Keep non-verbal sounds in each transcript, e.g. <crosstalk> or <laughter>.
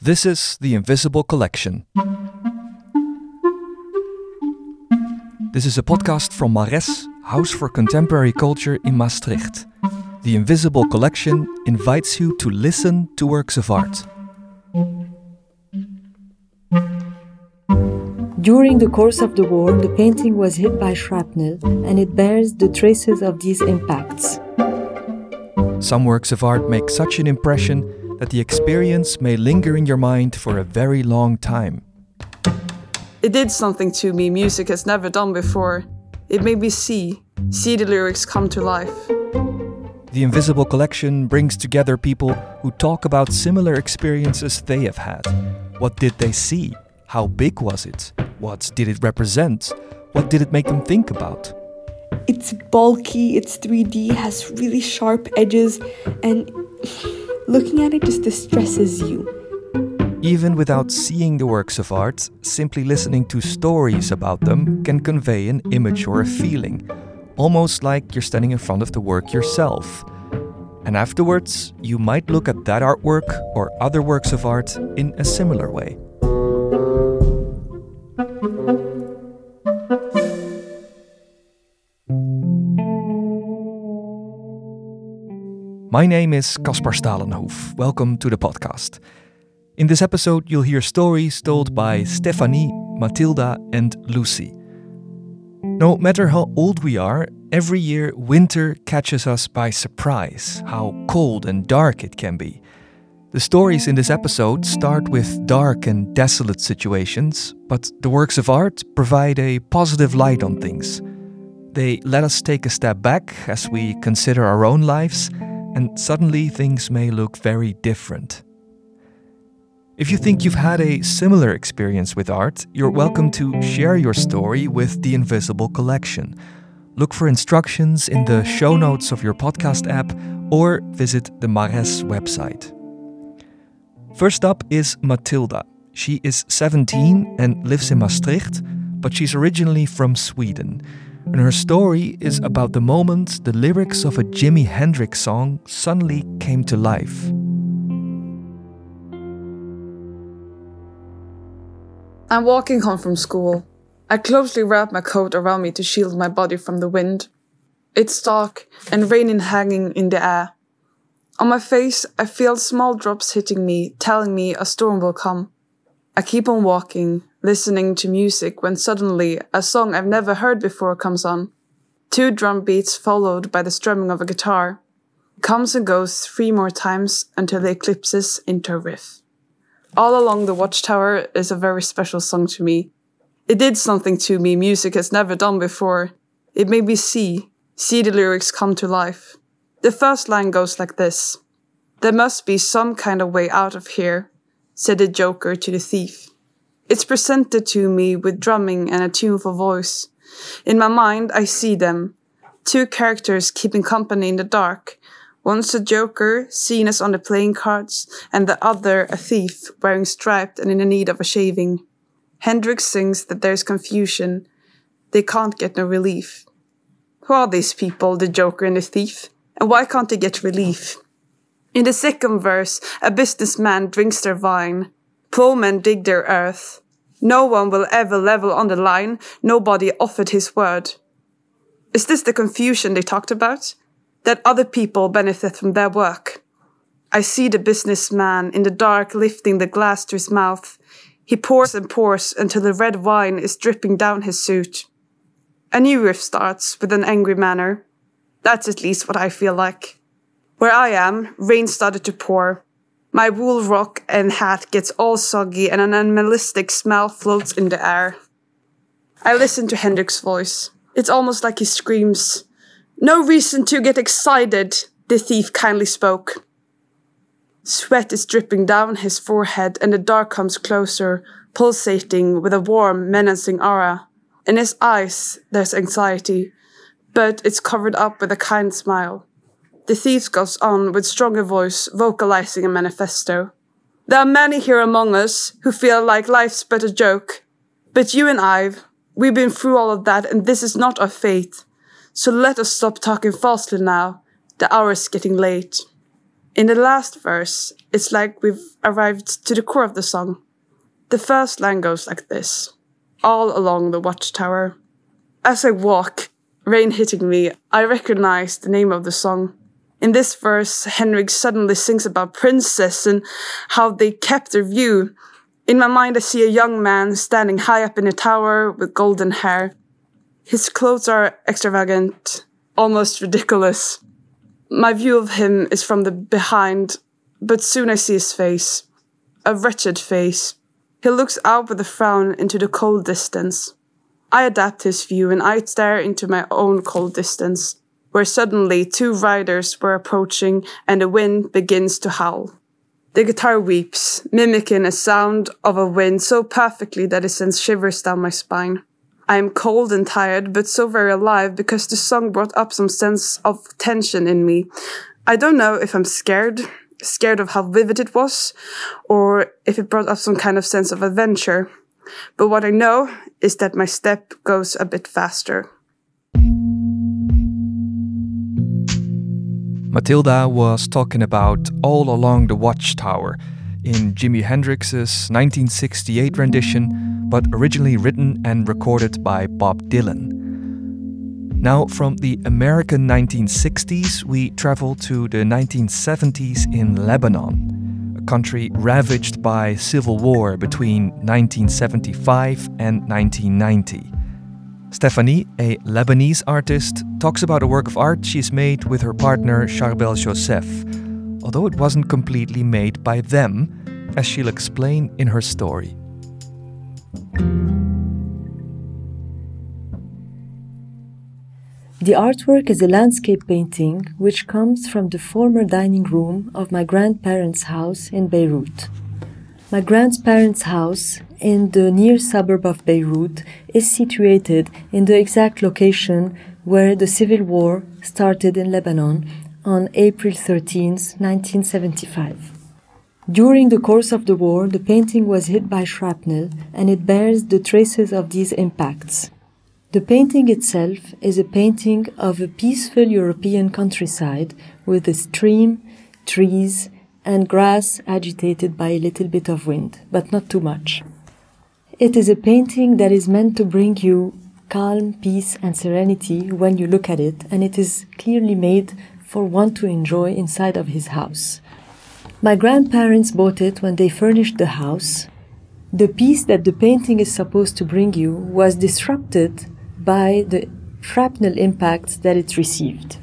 This is The Invisible Collection. This is a podcast from Marres, House for Contemporary Culture in Maastricht. The Invisible Collection invites you to listen to works of art. During the course of the war, the painting was hit by shrapnel, and it bears the traces of these impacts. Some works of art make such an impression that the experience may linger in your mind for a very long time. It did something to me music has never done before. It made me see, see the lyrics come to life. The Invisible Collection brings together people who talk about similar experiences they have had. What did they see? How big was it? What did it represent? What did it make them think about? It's bulky, it's 3D, has really sharp edges, and looking at it just distresses you. Even without seeing the works of art, simply listening to stories about them can convey an image or a feeling, almost like you're standing in front of the work yourself. And afterwards, you might look at that artwork or other works of art in a similar way. My name is Caspar Stalenhoef. Welcome to the podcast. In this episode, you'll hear stories told by Stephanie, Matilda, and Lucy. No matter how old we are, every year winter catches us by surprise, how cold and dark it can be. The stories in this episode start with dark and desolate situations, but the works of art provide a positive light on things. They let us take a step back as we consider our own lives and suddenly things may look very different. If you think you've had a similar experience with art, you're welcome to share your story with the Invisible Collection. Look for instructions in the show notes of your podcast app or visit the Marres website. First up is Matilda. She is 17 and lives in Maastricht, but she's originally from Sweden and her story is about the moment the lyrics of a Jimi Hendrix song suddenly came to life. I'm walking home from school. I closely wrap my coat around me to shield my body from the wind. It's dark and raining hanging in the air. On my face, I feel small drops hitting me, telling me a storm will come. I keep on walking, listening to music when suddenly a song I've never heard before comes on. Two drum beats followed by the strumming of a guitar. It comes and goes three more times until it eclipses into a riff. All Along the Watchtower is a very special song to me. It did something to me music has never done before. It made me see, see the lyrics come to life. The first line goes like this. There must be some kind of way out of here, said the Joker to the thief. It's presented to me with drumming and a tuneful voice. In my mind, I see them. Two characters keeping company in the dark. One's a joker, seen as on the playing cards, and the other a thief, wearing striped and in the need of a shaving. Hendrix sings that there's confusion. They can't get no relief. Who are these people, the joker and the thief? And why can't they get relief? In the second verse, a businessman drinks their wine. Poor men dig their earth. No one will ever level on the line. Nobody offered his word. Is this the confusion they talked about? That other people benefit from their work. I see the businessman in the dark lifting the glass to his mouth. He pours and pours until the red wine is dripping down his suit. A new riff starts with an angry manner. That's at least what I feel like. Where I am, rain started to pour. My wool rock and hat gets all soggy and an animalistic smell floats in the air. I listen to Hendrix's voice. It's almost like he screams. No reason to get excited, the thief kindly spoke. Sweat is dripping down his forehead and the dark comes closer, pulsating with a warm, menacing aura. In his eyes, there's anxiety, but it's covered up with a kind smile. The thief goes on with stronger voice, vocalizing a manifesto. There are many here among us who feel like life's but a joke. But you and I, we've been through all of that and this is not our fate. So let us stop talking falsely now. The hour is getting late. In the last verse, it's like we've arrived to the core of the song. The first line goes like this All along the watchtower. As I walk, rain hitting me, I recognize the name of the song. In this verse, Hendrix suddenly sings about princess and how they kept their view. In my mind, I see a young man standing high up in a tower with golden hair. His clothes are extravagant, almost ridiculous. My view of him is from the behind, but soon I see his face. A wretched face. He looks out with a frown into the cold distance. I adapt his view and I stare into my own cold distance, where suddenly two riders were approaching and the wind begins to howl. The guitar weeps, mimicking a sound of a wind so perfectly that it sends shivers down my spine. I am cold and tired, but so very alive because the song brought up some sense of tension in me. I don't know if I'm scared, scared of how vivid it was, or if it brought up some kind of sense of adventure. But what I know is that my step goes a bit faster. Matilda was talking about All Along the Watchtower in Jimi Hendrix's 1968 rendition but originally written and recorded by Bob Dylan. Now, from the American 1960s, we travel to the 1970s in Lebanon, a country ravaged by civil war between 1975 and 1990. Stephanie, a Lebanese artist, talks about a work of art she's made with her partner Charbel Joseph, although it wasn't completely made by them, as she'll explain in her story. The artwork is a landscape painting which comes from the former dining room of my grandparents' house in Beirut. My grandparents' house in the near suburb of Beirut is situated in the exact location where the civil war started in Lebanon on April 13, 1975. During the course of the war, the painting was hit by shrapnel and it bears the traces of these impacts. The painting itself is a painting of a peaceful European countryside with a stream, trees, and grass agitated by a little bit of wind, but not too much. It is a painting that is meant to bring you calm, peace, and serenity when you look at it, and it is clearly made for one to enjoy inside of his house. My grandparents bought it when they furnished the house. The peace that the painting is supposed to bring you was disrupted by the shrapnel impacts that it received.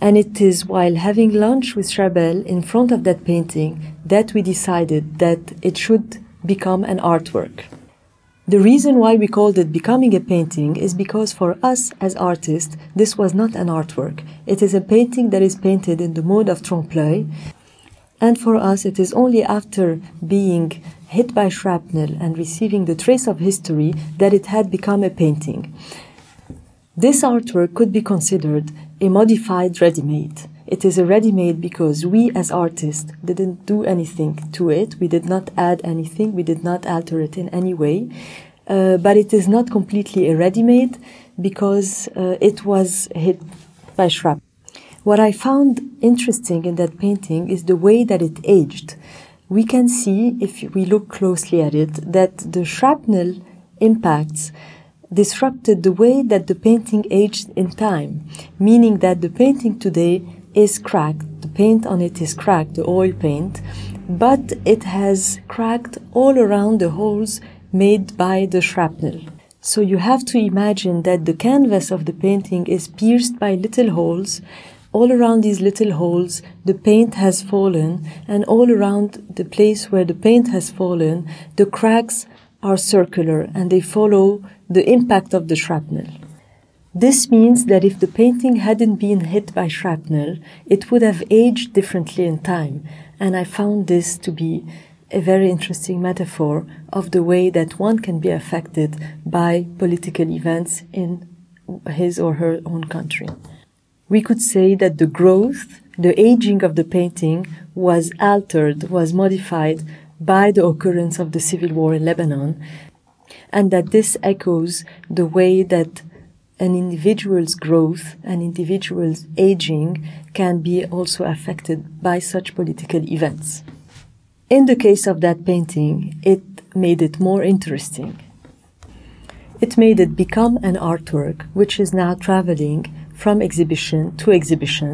And it is while having lunch with Charbel in front of that painting that we decided that it should become an artwork. The reason why we called it becoming a painting is because for us as artists, this was not an artwork. It is a painting that is painted in the mode of trompe l'oeil. And for us, it is only after being hit by shrapnel and receiving the trace of history that it had become a painting. This artwork could be considered a modified ready made. It is a ready made because we as artists didn't do anything to it, we did not add anything, we did not alter it in any way. Uh, but it is not completely a ready made because uh, it was hit by shrapnel. What I found interesting in that painting is the way that it aged we can see, if we look closely at it, that the shrapnel impacts disrupted the way that the painting aged in time, meaning that the painting today is cracked. The paint on it is cracked, the oil paint, but it has cracked all around the holes made by the shrapnel. So you have to imagine that the canvas of the painting is pierced by little holes all around these little holes, the paint has fallen, and all around the place where the paint has fallen, the cracks are circular and they follow the impact of the shrapnel. This means that if the painting hadn't been hit by shrapnel, it would have aged differently in time, and I found this to be a very interesting metaphor of the way that one can be affected by political events in his or her own country. We could say that the growth, the aging of the painting was altered, was modified by the occurrence of the civil war in Lebanon, and that this echoes the way that an individual's growth, an individual's aging can be also affected by such political events. In the case of that painting, it made it more interesting. It made it become an artwork which is now traveling from exhibition to exhibition.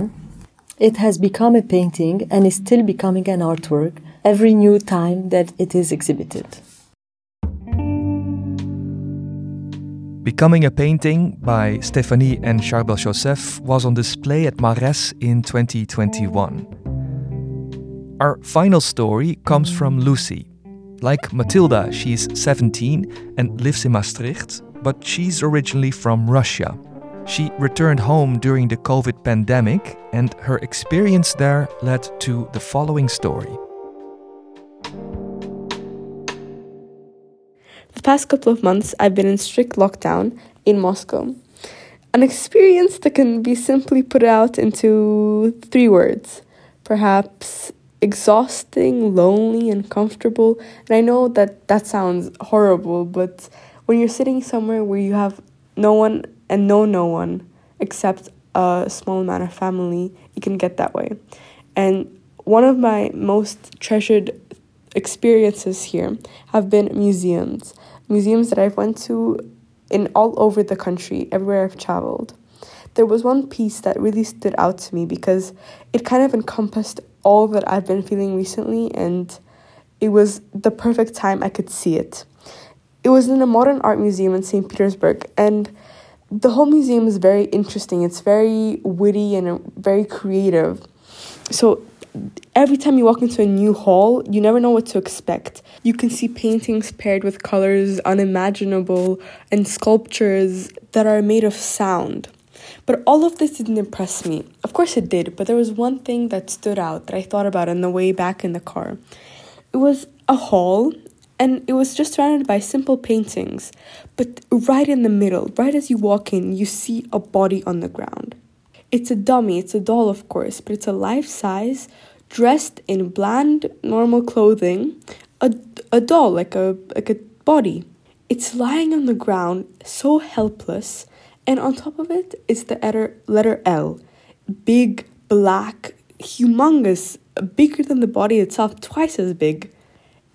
It has become a painting and is still becoming an artwork every new time that it is exhibited. Becoming a Painting by Stephanie and Charbel Joseph was on display at Marres in 2021. Our final story comes from Lucy. Like Matilda, she's 17 and lives in Maastricht, but she's originally from Russia. She returned home during the COVID pandemic, and her experience there led to the following story. Past couple of months, I've been in strict lockdown in Moscow. An experience that can be simply put out into three words perhaps exhausting, lonely, and comfortable. And I know that that sounds horrible, but when you're sitting somewhere where you have no one and know no one except a small amount of family, it can get that way. And one of my most treasured experiences here have been museums museums that I've went to in all over the country, everywhere I've traveled. There was one piece that really stood out to me because it kind of encompassed all that I've been feeling recently and it was the perfect time I could see it. It was in a modern art museum in St. Petersburg and the whole museum is very interesting. It's very witty and very creative. So every time you walk into a new hall, you never know what to expect. You can see paintings paired with colors unimaginable and sculptures that are made of sound. But all of this didn't impress me. Of course, it did, but there was one thing that stood out that I thought about on the way back in the car. It was a hall, and it was just surrounded by simple paintings. But right in the middle, right as you walk in, you see a body on the ground. It's a dummy, it's a doll, of course, but it's a life size, dressed in bland, normal clothing, a, a doll, like a, like a body. It's lying on the ground, so helpless, and on top of it is the letter, letter L. Big, black, humongous, bigger than the body itself, twice as big.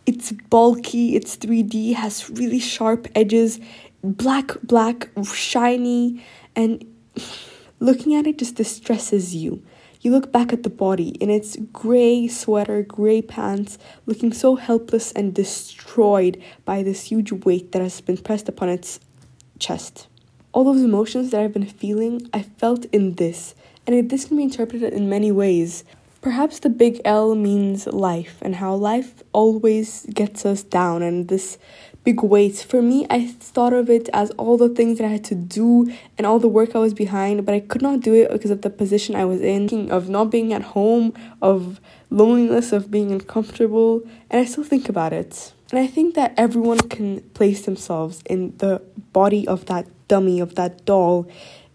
It's bulky, it's 3D, has really sharp edges, black, black, shiny, and <laughs> Looking at it just distresses you. You look back at the body in its gray sweater, gray pants, looking so helpless and destroyed by this huge weight that has been pressed upon its chest. All those emotions that I've been feeling, I felt in this, and this can be interpreted in many ways. Perhaps the big L means life and how life always gets us down, and this big weight. For me, I thought of it as all the things that I had to do and all the work I was behind, but I could not do it because of the position I was in, of not being at home, of loneliness, of being uncomfortable, and I still think about it. And I think that everyone can place themselves in the body of that dummy, of that doll,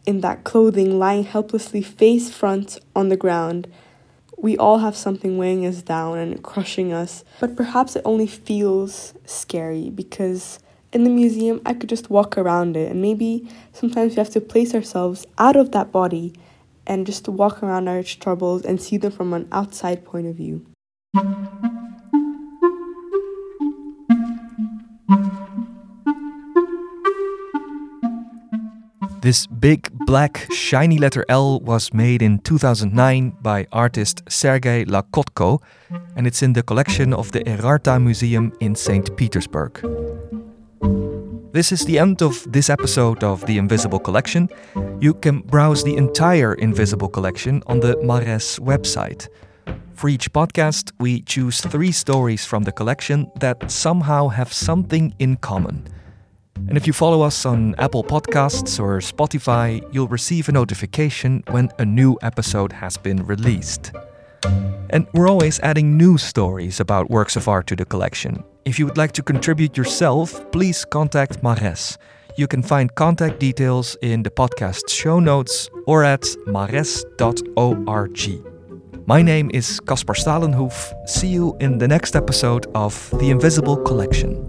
in that clothing, lying helplessly face front on the ground we all have something weighing us down and crushing us, but perhaps it only feels scary because in the museum I could just walk around it, and maybe sometimes we have to place ourselves out of that body and just walk around our troubles and see them from an outside point of view. This big black shiny letter L was made in 2009 by artist Sergei Lakotko and it's in the collection of the Erarta Museum in St. Petersburg. This is the end of this episode of The Invisible Collection. You can browse the entire Invisible Collection on the Marres website. For each podcast, we choose three stories from the collection that somehow have something in common. And if you follow us on Apple Podcasts or Spotify, you'll receive a notification when a new episode has been released. And we're always adding new stories about works of art to the collection. If you would like to contribute yourself, please contact Marres. You can find contact details in the podcast show notes or at marres.org. My name is Caspar Stalenhoef. See you in the next episode of The Invisible Collection.